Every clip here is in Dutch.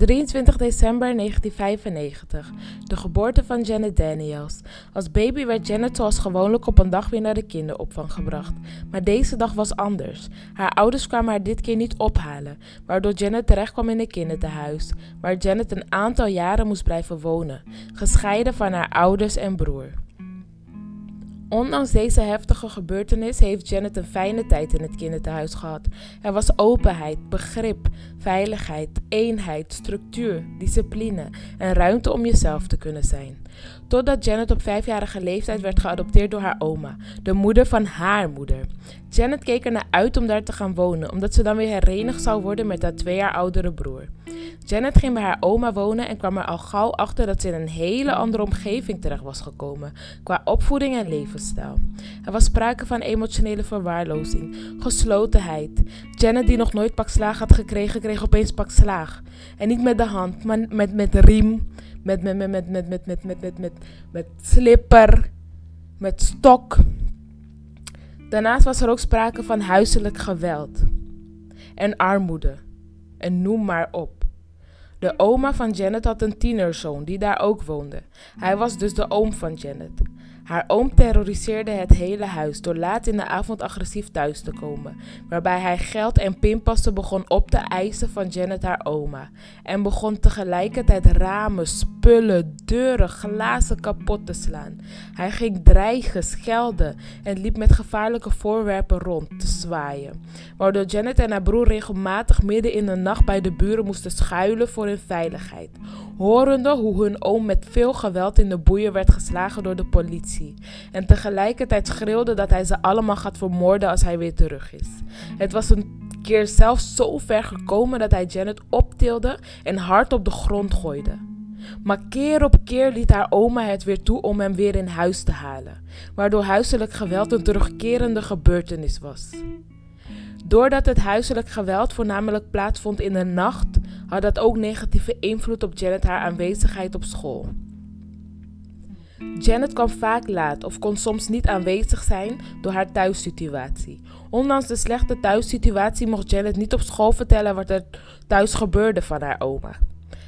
23 december 1995, de geboorte van Janet Daniels. Als baby werd Janet zoals gewoonlijk op een dag weer naar de kinderopvang gebracht. Maar deze dag was anders. Haar ouders kwamen haar dit keer niet ophalen, waardoor Janet terecht kwam in een kinderthuis, waar Janet een aantal jaren moest blijven wonen, gescheiden van haar ouders en broer. Ondanks deze heftige gebeurtenis heeft Janet een fijne tijd in het kinderthuis gehad. Er was openheid, begrip, veiligheid, eenheid, structuur, discipline en ruimte om jezelf te kunnen zijn. Totdat Janet op vijfjarige leeftijd werd geadopteerd door haar oma, de moeder van haar moeder. Janet keek er naar uit om daar te gaan wonen, omdat ze dan weer herenigd zou worden met haar twee jaar oudere broer. Janet ging bij haar oma wonen en kwam er al gauw achter dat ze in een hele andere omgeving terecht was gekomen, qua opvoeding en levensstijl. Er was sprake van emotionele verwaarlozing, geslotenheid. Janet, die nog nooit pak slaag had gekregen, kreeg opeens pak slaag. En niet met de hand, maar met, met riem, met, met, met, met, met, met, met, met, met, met, met slipper, met stok. Daarnaast was er ook sprake van huiselijk geweld en armoede. En noem maar op. De oma van Janet had een tienerzoon die daar ook woonde. Hij was dus de oom van Janet. Haar oom terroriseerde het hele huis door laat in de avond agressief thuis te komen, waarbij hij geld en pinpassen begon op te eisen van Janet haar oma en begon tegelijkertijd ramen, spullen, deuren, glazen kapot te slaan. Hij ging dreigen, schelden en liep met gevaarlijke voorwerpen rond te zwaaien, waardoor Janet en haar broer regelmatig midden in de nacht bij de buren moesten schuilen voor hun veiligheid, horende hoe hun oom met veel geweld in de boeien werd geslagen door de politie en tegelijkertijd schreeuwde dat hij ze allemaal gaat vermoorden als hij weer terug is. Het was een keer zelfs zo ver gekomen dat hij Janet optilde en hard op de grond gooide. Maar keer op keer liet haar oma het weer toe om hem weer in huis te halen, waardoor huiselijk geweld een terugkerende gebeurtenis was. Doordat het huiselijk geweld voornamelijk plaatsvond in de nacht, had dat ook negatieve invloed op Janet haar aanwezigheid op school. Janet kwam vaak laat of kon soms niet aanwezig zijn door haar thuissituatie. Ondanks de slechte thuissituatie mocht Janet niet op school vertellen wat er thuis gebeurde van haar oma.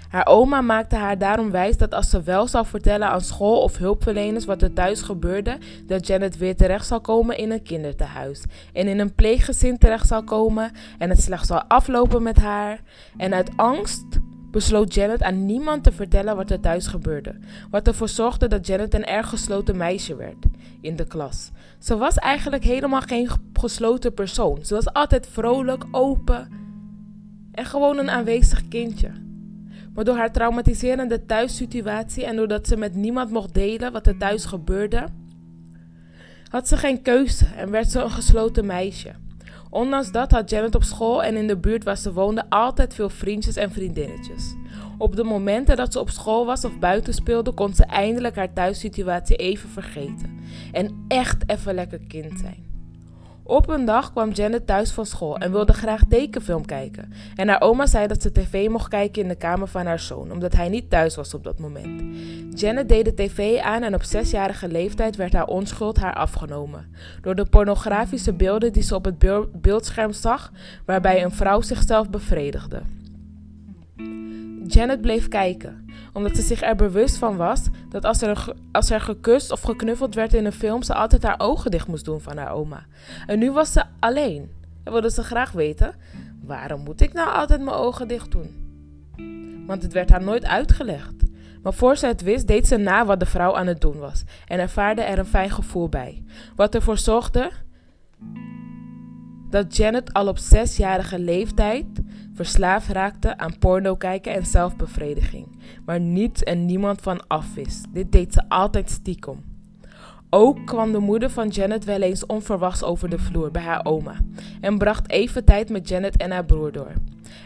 Haar oma maakte haar daarom wijs dat als ze wel zou vertellen aan school of hulpverleners wat er thuis gebeurde, dat Janet weer terecht zou komen in een kinderthuis en in een pleeggezin terecht zou komen en het slecht zou aflopen met haar. En uit angst besloot Janet aan niemand te vertellen wat er thuis gebeurde, wat ervoor zorgde dat Janet een erg gesloten meisje werd in de klas. Ze was eigenlijk helemaal geen gesloten persoon. Ze was altijd vrolijk, open en gewoon een aanwezig kindje. Maar door haar traumatiserende thuissituatie en doordat ze met niemand mocht delen wat er thuis gebeurde, had ze geen keuze en werd ze een gesloten meisje. Ondanks dat had Janet op school en in de buurt waar ze woonde altijd veel vriendjes en vriendinnetjes. Op de momenten dat ze op school was of buiten speelde, kon ze eindelijk haar thuissituatie even vergeten. En echt even lekker kind zijn. Op een dag kwam Janet thuis van school en wilde graag tekenfilm kijken. En haar oma zei dat ze tv mocht kijken in de kamer van haar zoon, omdat hij niet thuis was op dat moment. Janet deed de tv aan en op zesjarige leeftijd werd haar onschuld haar afgenomen. Door de pornografische beelden die ze op het beeldscherm zag, waarbij een vrouw zichzelf bevredigde. Janet bleef kijken, omdat ze zich er bewust van was dat als er, als er gekust of geknuffeld werd in een film, ze altijd haar ogen dicht moest doen van haar oma. En nu was ze alleen en wilde ze graag weten: waarom moet ik nou altijd mijn ogen dicht doen? Want het werd haar nooit uitgelegd. Maar voor ze het wist, deed ze na wat de vrouw aan het doen was en ervaarde er een fijn gevoel bij. Wat ervoor zorgde dat Janet al op zesjarige leeftijd verslaafd raakte aan porno kijken en zelfbevrediging, waar niets en niemand van af wist. Dit deed ze altijd stiekem. Ook kwam de moeder van Janet wel eens onverwachts over de vloer bij haar oma en bracht even tijd met Janet en haar broer door.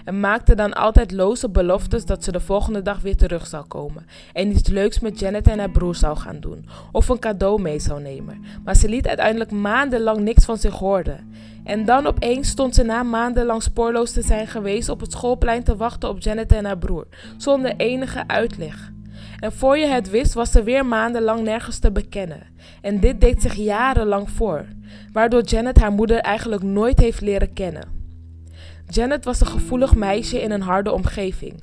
En maakte dan altijd loze beloftes dat ze de volgende dag weer terug zou komen en iets leuks met Janet en haar broer zou gaan doen of een cadeau mee zou nemen. Maar ze liet uiteindelijk maandenlang niks van zich horen. En dan opeens stond ze na maandenlang spoorloos te zijn geweest op het schoolplein te wachten op Janet en haar broer, zonder enige uitleg. En voor je het wist, was ze weer maandenlang nergens te bekennen. En dit deed zich jarenlang voor, waardoor Janet haar moeder eigenlijk nooit heeft leren kennen. Janet was een gevoelig meisje in een harde omgeving.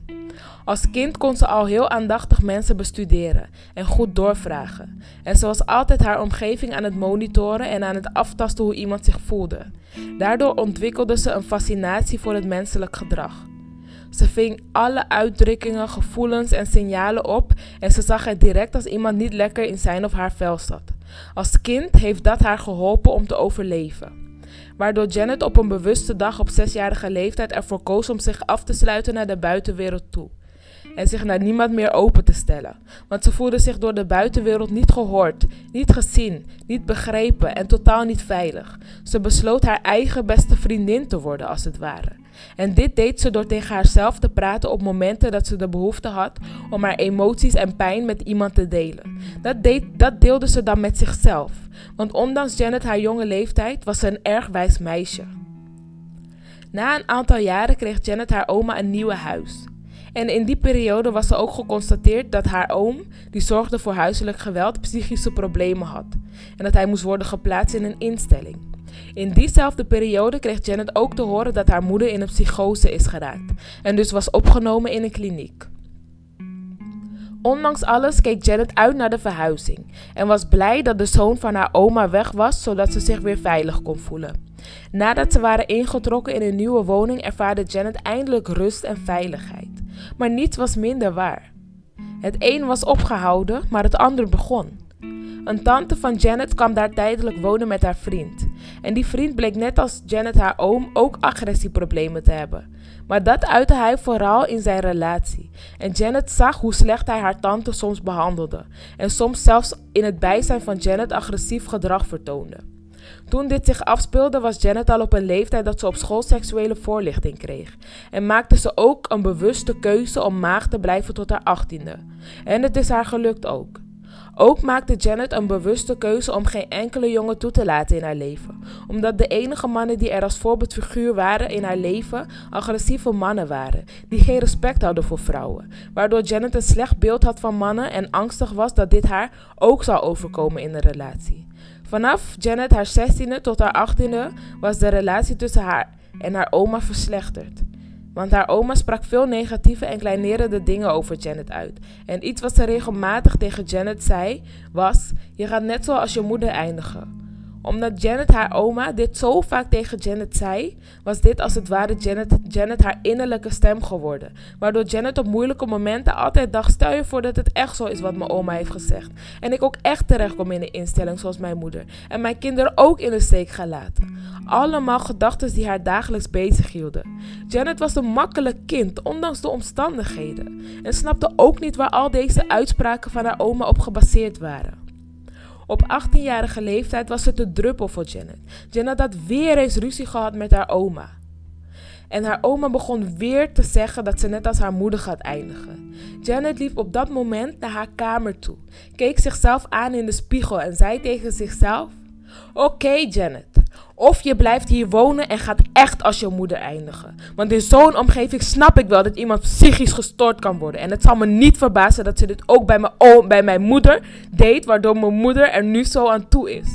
Als kind kon ze al heel aandachtig mensen bestuderen en goed doorvragen. En ze was altijd haar omgeving aan het monitoren en aan het aftasten hoe iemand zich voelde. Daardoor ontwikkelde ze een fascinatie voor het menselijk gedrag. Ze ving alle uitdrukkingen, gevoelens en signalen op en ze zag het direct als iemand niet lekker in zijn of haar vel zat. Als kind heeft dat haar geholpen om te overleven. Waardoor Janet op een bewuste dag op zesjarige leeftijd ervoor koos om zich af te sluiten naar de buitenwereld toe en zich naar niemand meer open te stellen. Want ze voelde zich door de buitenwereld niet gehoord, niet gezien, niet begrepen en totaal niet veilig. Ze besloot haar eigen beste vriendin te worden, als het ware. En dit deed ze door tegen haarzelf te praten op momenten dat ze de behoefte had om haar emoties en pijn met iemand te delen. Dat, deed, dat deelde ze dan met zichzelf. Want ondanks Janet haar jonge leeftijd was ze een erg wijs meisje. Na een aantal jaren kreeg Janet haar oma een nieuwe huis. En in die periode was er ook geconstateerd dat haar oom, die zorgde voor huiselijk geweld, psychische problemen had. En dat hij moest worden geplaatst in een instelling. In diezelfde periode kreeg Janet ook te horen dat haar moeder in een psychose is geraakt en dus was opgenomen in een kliniek. Ondanks alles keek Janet uit naar de verhuizing en was blij dat de zoon van haar oma weg was, zodat ze zich weer veilig kon voelen. Nadat ze waren ingetrokken in een nieuwe woning, ervaarde Janet eindelijk rust en veiligheid. Maar niets was minder waar. Het een was opgehouden, maar het ander begon. Een tante van Janet kwam daar tijdelijk wonen met haar vriend. En die vriend bleek net als Janet haar oom ook agressieproblemen te hebben. Maar dat uitte hij vooral in zijn relatie. En Janet zag hoe slecht hij haar tante soms behandelde. En soms zelfs in het bijzijn van Janet agressief gedrag vertoonde. Toen dit zich afspeelde was Janet al op een leeftijd dat ze op school seksuele voorlichting kreeg. En maakte ze ook een bewuste keuze om maag te blijven tot haar achttiende. En het is haar gelukt ook. Ook maakte Janet een bewuste keuze om geen enkele jongen toe te laten in haar leven, omdat de enige mannen die er als voorbeeldfiguur waren in haar leven agressieve mannen waren, die geen respect hadden voor vrouwen, waardoor Janet een slecht beeld had van mannen en angstig was dat dit haar ook zou overkomen in een relatie. Vanaf Janet haar 16e tot haar 18e was de relatie tussen haar en haar oma verslechterd. Want haar oma sprak veel negatieve en kleinerende dingen over Janet uit. En iets wat ze regelmatig tegen Janet zei was: Je gaat net zoals je moeder eindigen omdat Janet haar oma dit zo vaak tegen Janet zei, was dit als het ware Janet, Janet haar innerlijke stem geworden. Waardoor Janet op moeilijke momenten altijd dacht: stel je voor dat het echt zo is wat mijn oma heeft gezegd. En ik ook echt terecht kom in een instelling zoals mijn moeder. En mijn kinderen ook in de steek gaan laten. Allemaal gedachten die haar dagelijks bezig hielden. Janet was een makkelijk kind, ondanks de omstandigheden. En snapte ook niet waar al deze uitspraken van haar oma op gebaseerd waren. Op 18-jarige leeftijd was het de druppel voor Janet. Janet had weer eens ruzie gehad met haar oma. En haar oma begon weer te zeggen dat ze net als haar moeder gaat eindigen. Janet liep op dat moment naar haar kamer toe, keek zichzelf aan in de spiegel en zei tegen zichzelf: Oké, Janet, of je blijft hier wonen en gaat echt als je moeder eindigen. Want in zo'n omgeving snap ik wel dat iemand psychisch gestoord kan worden. En het zal me niet verbazen dat ze dit ook bij mijn, bij mijn moeder deed, waardoor mijn moeder er nu zo aan toe is.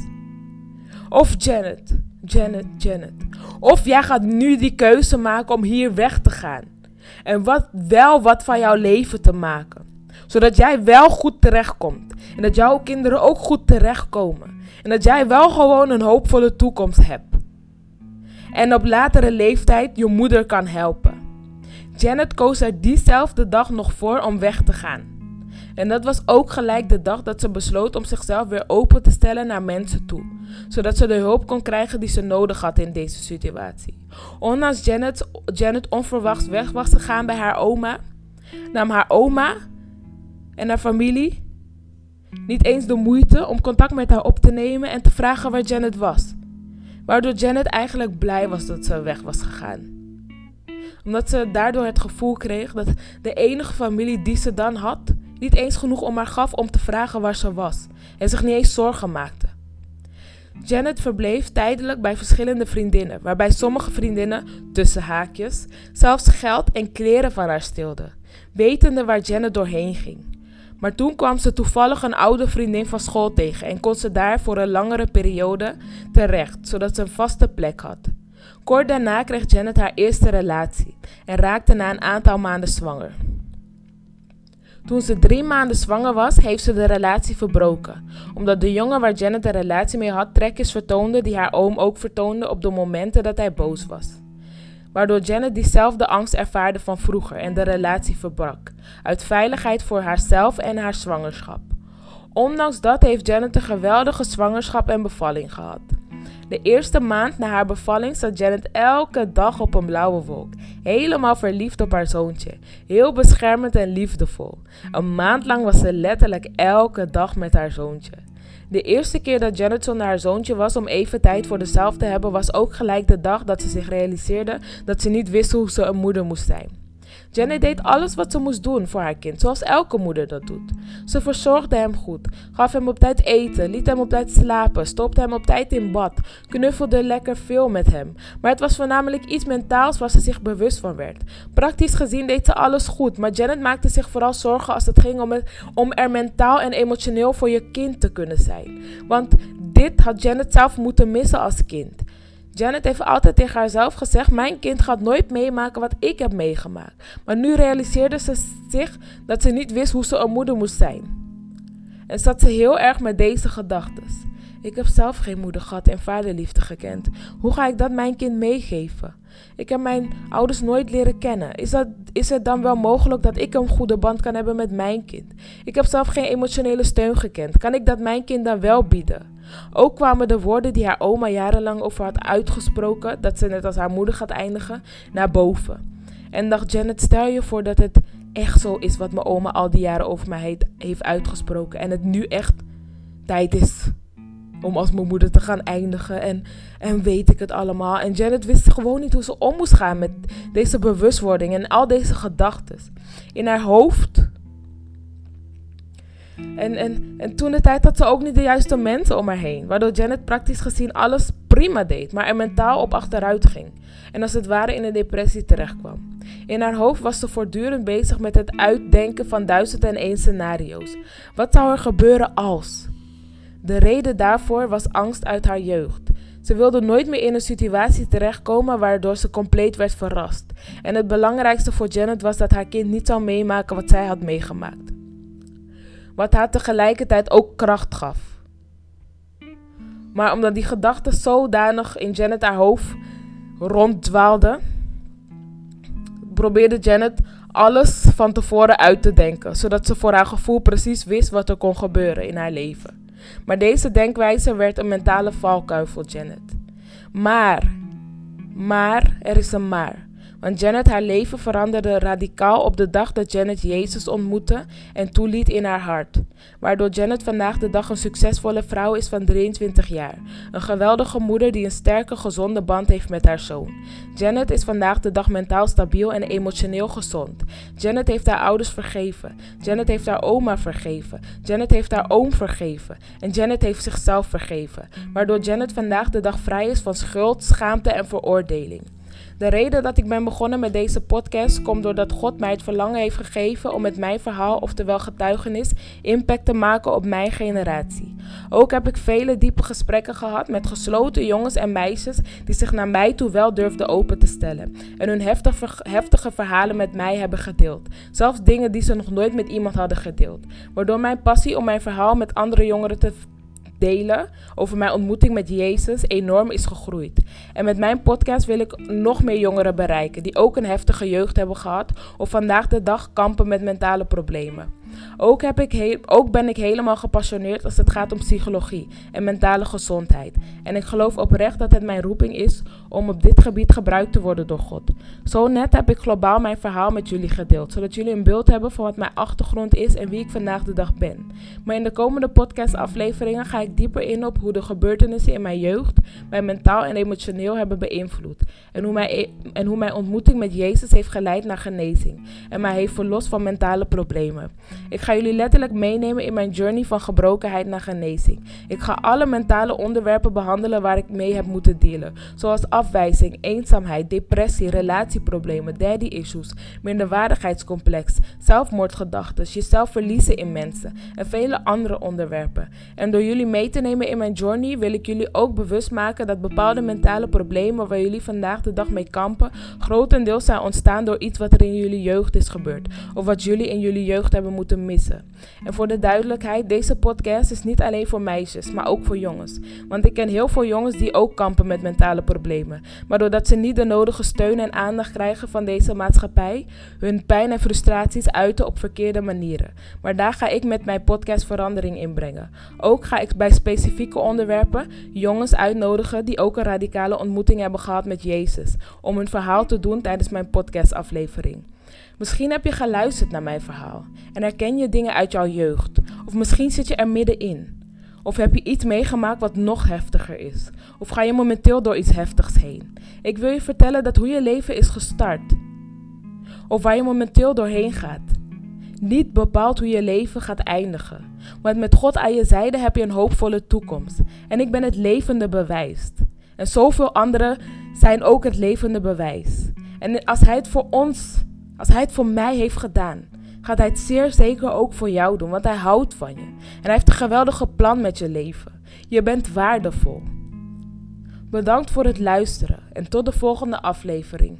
Of Janet, Janet, Janet. Of jij gaat nu die keuze maken om hier weg te gaan. En wat, wel wat van jouw leven te maken. Zodat jij wel goed terechtkomt. En dat jouw kinderen ook goed terechtkomen. En dat jij wel gewoon een hoopvolle toekomst hebt. En op latere leeftijd je moeder kan helpen. Janet koos er diezelfde dag nog voor om weg te gaan. En dat was ook gelijk de dag dat ze besloot om zichzelf weer open te stellen naar mensen toe. Zodat ze de hulp kon krijgen die ze nodig had in deze situatie. Ondanks Janet, Janet onverwachts weg was gegaan bij haar oma, nam haar oma en haar familie niet eens de moeite om contact met haar op te nemen en te vragen waar Janet was. Waardoor Janet eigenlijk blij was dat ze weg was gegaan. Omdat ze daardoor het gevoel kreeg dat de enige familie die ze dan had, niet eens genoeg om haar gaf om te vragen waar ze was en zich niet eens zorgen maakte. Janet verbleef tijdelijk bij verschillende vriendinnen, waarbij sommige vriendinnen, tussen haakjes, zelfs geld en kleren van haar stilden, wetende waar Janet doorheen ging. Maar toen kwam ze toevallig een oude vriendin van school tegen en kon ze daar voor een langere periode terecht, zodat ze een vaste plek had. Kort daarna kreeg Janet haar eerste relatie en raakte na een aantal maanden zwanger. Toen ze drie maanden zwanger was, heeft ze de relatie verbroken. Omdat de jongen waar Janet een relatie mee had trekjes vertoonde die haar oom ook vertoonde op de momenten dat hij boos was. Waardoor Janet diezelfde angst ervaarde van vroeger en de relatie verbrak. Uit veiligheid voor haarzelf en haar zwangerschap. Ondanks dat heeft Janet een geweldige zwangerschap en bevalling gehad. De eerste maand na haar bevalling zat Janet elke dag op een blauwe wolk. Helemaal verliefd op haar zoontje. Heel beschermend en liefdevol. Een maand lang was ze letterlijk elke dag met haar zoontje. De eerste keer dat Janet zonder haar zoontje was om even tijd voor zichzelf te hebben, was ook gelijk de dag dat ze zich realiseerde dat ze niet wist hoe ze een moeder moest zijn. Janet deed alles wat ze moest doen voor haar kind, zoals elke moeder dat doet. Ze verzorgde hem goed, gaf hem op tijd eten, liet hem op tijd slapen, stopte hem op tijd in bad, knuffelde lekker veel met hem. Maar het was voornamelijk iets mentaals waar ze zich bewust van werd. Praktisch gezien deed ze alles goed, maar Janet maakte zich vooral zorgen als het ging om, om er mentaal en emotioneel voor je kind te kunnen zijn. Want dit had Janet zelf moeten missen als kind. Janet heeft altijd tegen haarzelf gezegd: Mijn kind gaat nooit meemaken wat ik heb meegemaakt. Maar nu realiseerde ze zich dat ze niet wist hoe ze een moeder moest zijn. En zat ze heel erg met deze gedachten. Ik heb zelf geen moeder gehad en vaderliefde gekend. Hoe ga ik dat mijn kind meegeven? Ik heb mijn ouders nooit leren kennen. Is, dat, is het dan wel mogelijk dat ik een goede band kan hebben met mijn kind? Ik heb zelf geen emotionele steun gekend. Kan ik dat mijn kind dan wel bieden? Ook kwamen de woorden die haar oma jarenlang over had uitgesproken, dat ze net als haar moeder gaat eindigen, naar boven. En dacht Janet, stel je voor dat het echt zo is wat mijn oma al die jaren over mij heeft uitgesproken. En het nu echt tijd is om als mijn moeder te gaan eindigen. En, en weet ik het allemaal. En Janet wist gewoon niet hoe ze om moest gaan met deze bewustwording en al deze gedachten. In haar hoofd en, en, en toen de tijd had ze ook niet de juiste mensen om haar heen. Waardoor Janet praktisch gezien alles prima deed, maar er mentaal op achteruit ging. En als het ware in een depressie terechtkwam. In haar hoofd was ze voortdurend bezig met het uitdenken van duizend en één scenario's. Wat zou er gebeuren als? De reden daarvoor was angst uit haar jeugd. Ze wilde nooit meer in een situatie terechtkomen waardoor ze compleet werd verrast. En het belangrijkste voor Janet was dat haar kind niet zou meemaken wat zij had meegemaakt wat haar tegelijkertijd ook kracht gaf. Maar omdat die gedachten zodanig in Janet haar hoofd ronddwaalden, probeerde Janet alles van tevoren uit te denken, zodat ze voor haar gevoel precies wist wat er kon gebeuren in haar leven. Maar deze denkwijze werd een mentale valkuil voor Janet. Maar, maar, er is een maar. Want Janet haar leven veranderde radicaal op de dag dat Janet Jezus ontmoette en toeliet in haar hart. Waardoor Janet vandaag de dag een succesvolle vrouw is van 23 jaar. Een geweldige moeder die een sterke, gezonde band heeft met haar zoon. Janet is vandaag de dag mentaal stabiel en emotioneel gezond. Janet heeft haar ouders vergeven. Janet heeft haar oma vergeven. Janet heeft haar oom vergeven. En Janet heeft zichzelf vergeven. Waardoor Janet vandaag de dag vrij is van schuld, schaamte en veroordeling. De reden dat ik ben begonnen met deze podcast komt doordat God mij het verlangen heeft gegeven om met mijn verhaal, oftewel getuigenis, impact te maken op mijn generatie. Ook heb ik vele diepe gesprekken gehad met gesloten jongens en meisjes die zich naar mij toe wel durfden open te stellen en hun heftige, heftige verhalen met mij hebben gedeeld. Zelfs dingen die ze nog nooit met iemand hadden gedeeld. Waardoor mijn passie om mijn verhaal met andere jongeren te delen over mijn ontmoeting met Jezus enorm is gegroeid. En met mijn podcast wil ik nog meer jongeren bereiken die ook een heftige jeugd hebben gehad of vandaag de dag kampen met mentale problemen. Ook, heb ik ook ben ik helemaal gepassioneerd als het gaat om psychologie en mentale gezondheid. En ik geloof oprecht dat het mijn roeping is om op dit gebied gebruikt te worden door God. Zo net heb ik globaal mijn verhaal met jullie gedeeld, zodat jullie een beeld hebben van wat mijn achtergrond is en wie ik vandaag de dag ben. Maar in de komende podcastafleveringen ga ik dieper in op hoe de gebeurtenissen in mijn jeugd mij mentaal en emotioneel hebben beïnvloed. En hoe, mijn, e-, en hoe mijn ontmoeting met Jezus heeft geleid naar genezing en mij heeft verlost van mentale problemen. Ik ga jullie letterlijk meenemen in mijn journey van gebrokenheid naar genezing. Ik ga alle mentale onderwerpen behandelen waar ik mee heb moeten dealen, zoals afwijzing, eenzaamheid, depressie, relatieproblemen, daddy issues, minderwaardigheidscomplex, zelfmoordgedachten, jezelf verliezen in mensen en vele andere onderwerpen. En door jullie mee te nemen in mijn journey wil ik jullie ook bewust maken dat bepaalde mentale problemen waar jullie vandaag de dag mee kampen, grotendeels zijn ontstaan door iets wat er in jullie jeugd is gebeurd of wat jullie in jullie jeugd hebben moeten moeten missen. En voor de duidelijkheid, deze podcast is niet alleen voor meisjes, maar ook voor jongens. Want ik ken heel veel jongens die ook kampen met mentale problemen. Maar doordat ze niet de nodige steun en aandacht krijgen van deze maatschappij, hun pijn en frustraties uiten op verkeerde manieren. Maar daar ga ik met mijn podcast verandering in brengen. Ook ga ik bij specifieke onderwerpen jongens uitnodigen die ook een radicale ontmoeting hebben gehad met Jezus, om hun verhaal te doen tijdens mijn podcastaflevering. Misschien heb je geluisterd naar mijn verhaal en herken je dingen uit jouw jeugd, of misschien zit je er middenin. Of heb je iets meegemaakt wat nog heftiger is? Of ga je momenteel door iets heftigs heen? Ik wil je vertellen dat hoe je leven is gestart. Of waar je momenteel doorheen gaat. Niet bepaalt hoe je leven gaat eindigen. Want met God aan je zijde heb je een hoopvolle toekomst. En ik ben het levende bewijs. En zoveel anderen zijn ook het levende bewijs. En als Hij het voor ons, als Hij het voor mij heeft gedaan, gaat Hij het zeer zeker ook voor jou doen. Want Hij houdt van je. En Hij heeft een geweldige plan met je leven. Je bent waardevol. Bedankt voor het luisteren en tot de volgende aflevering.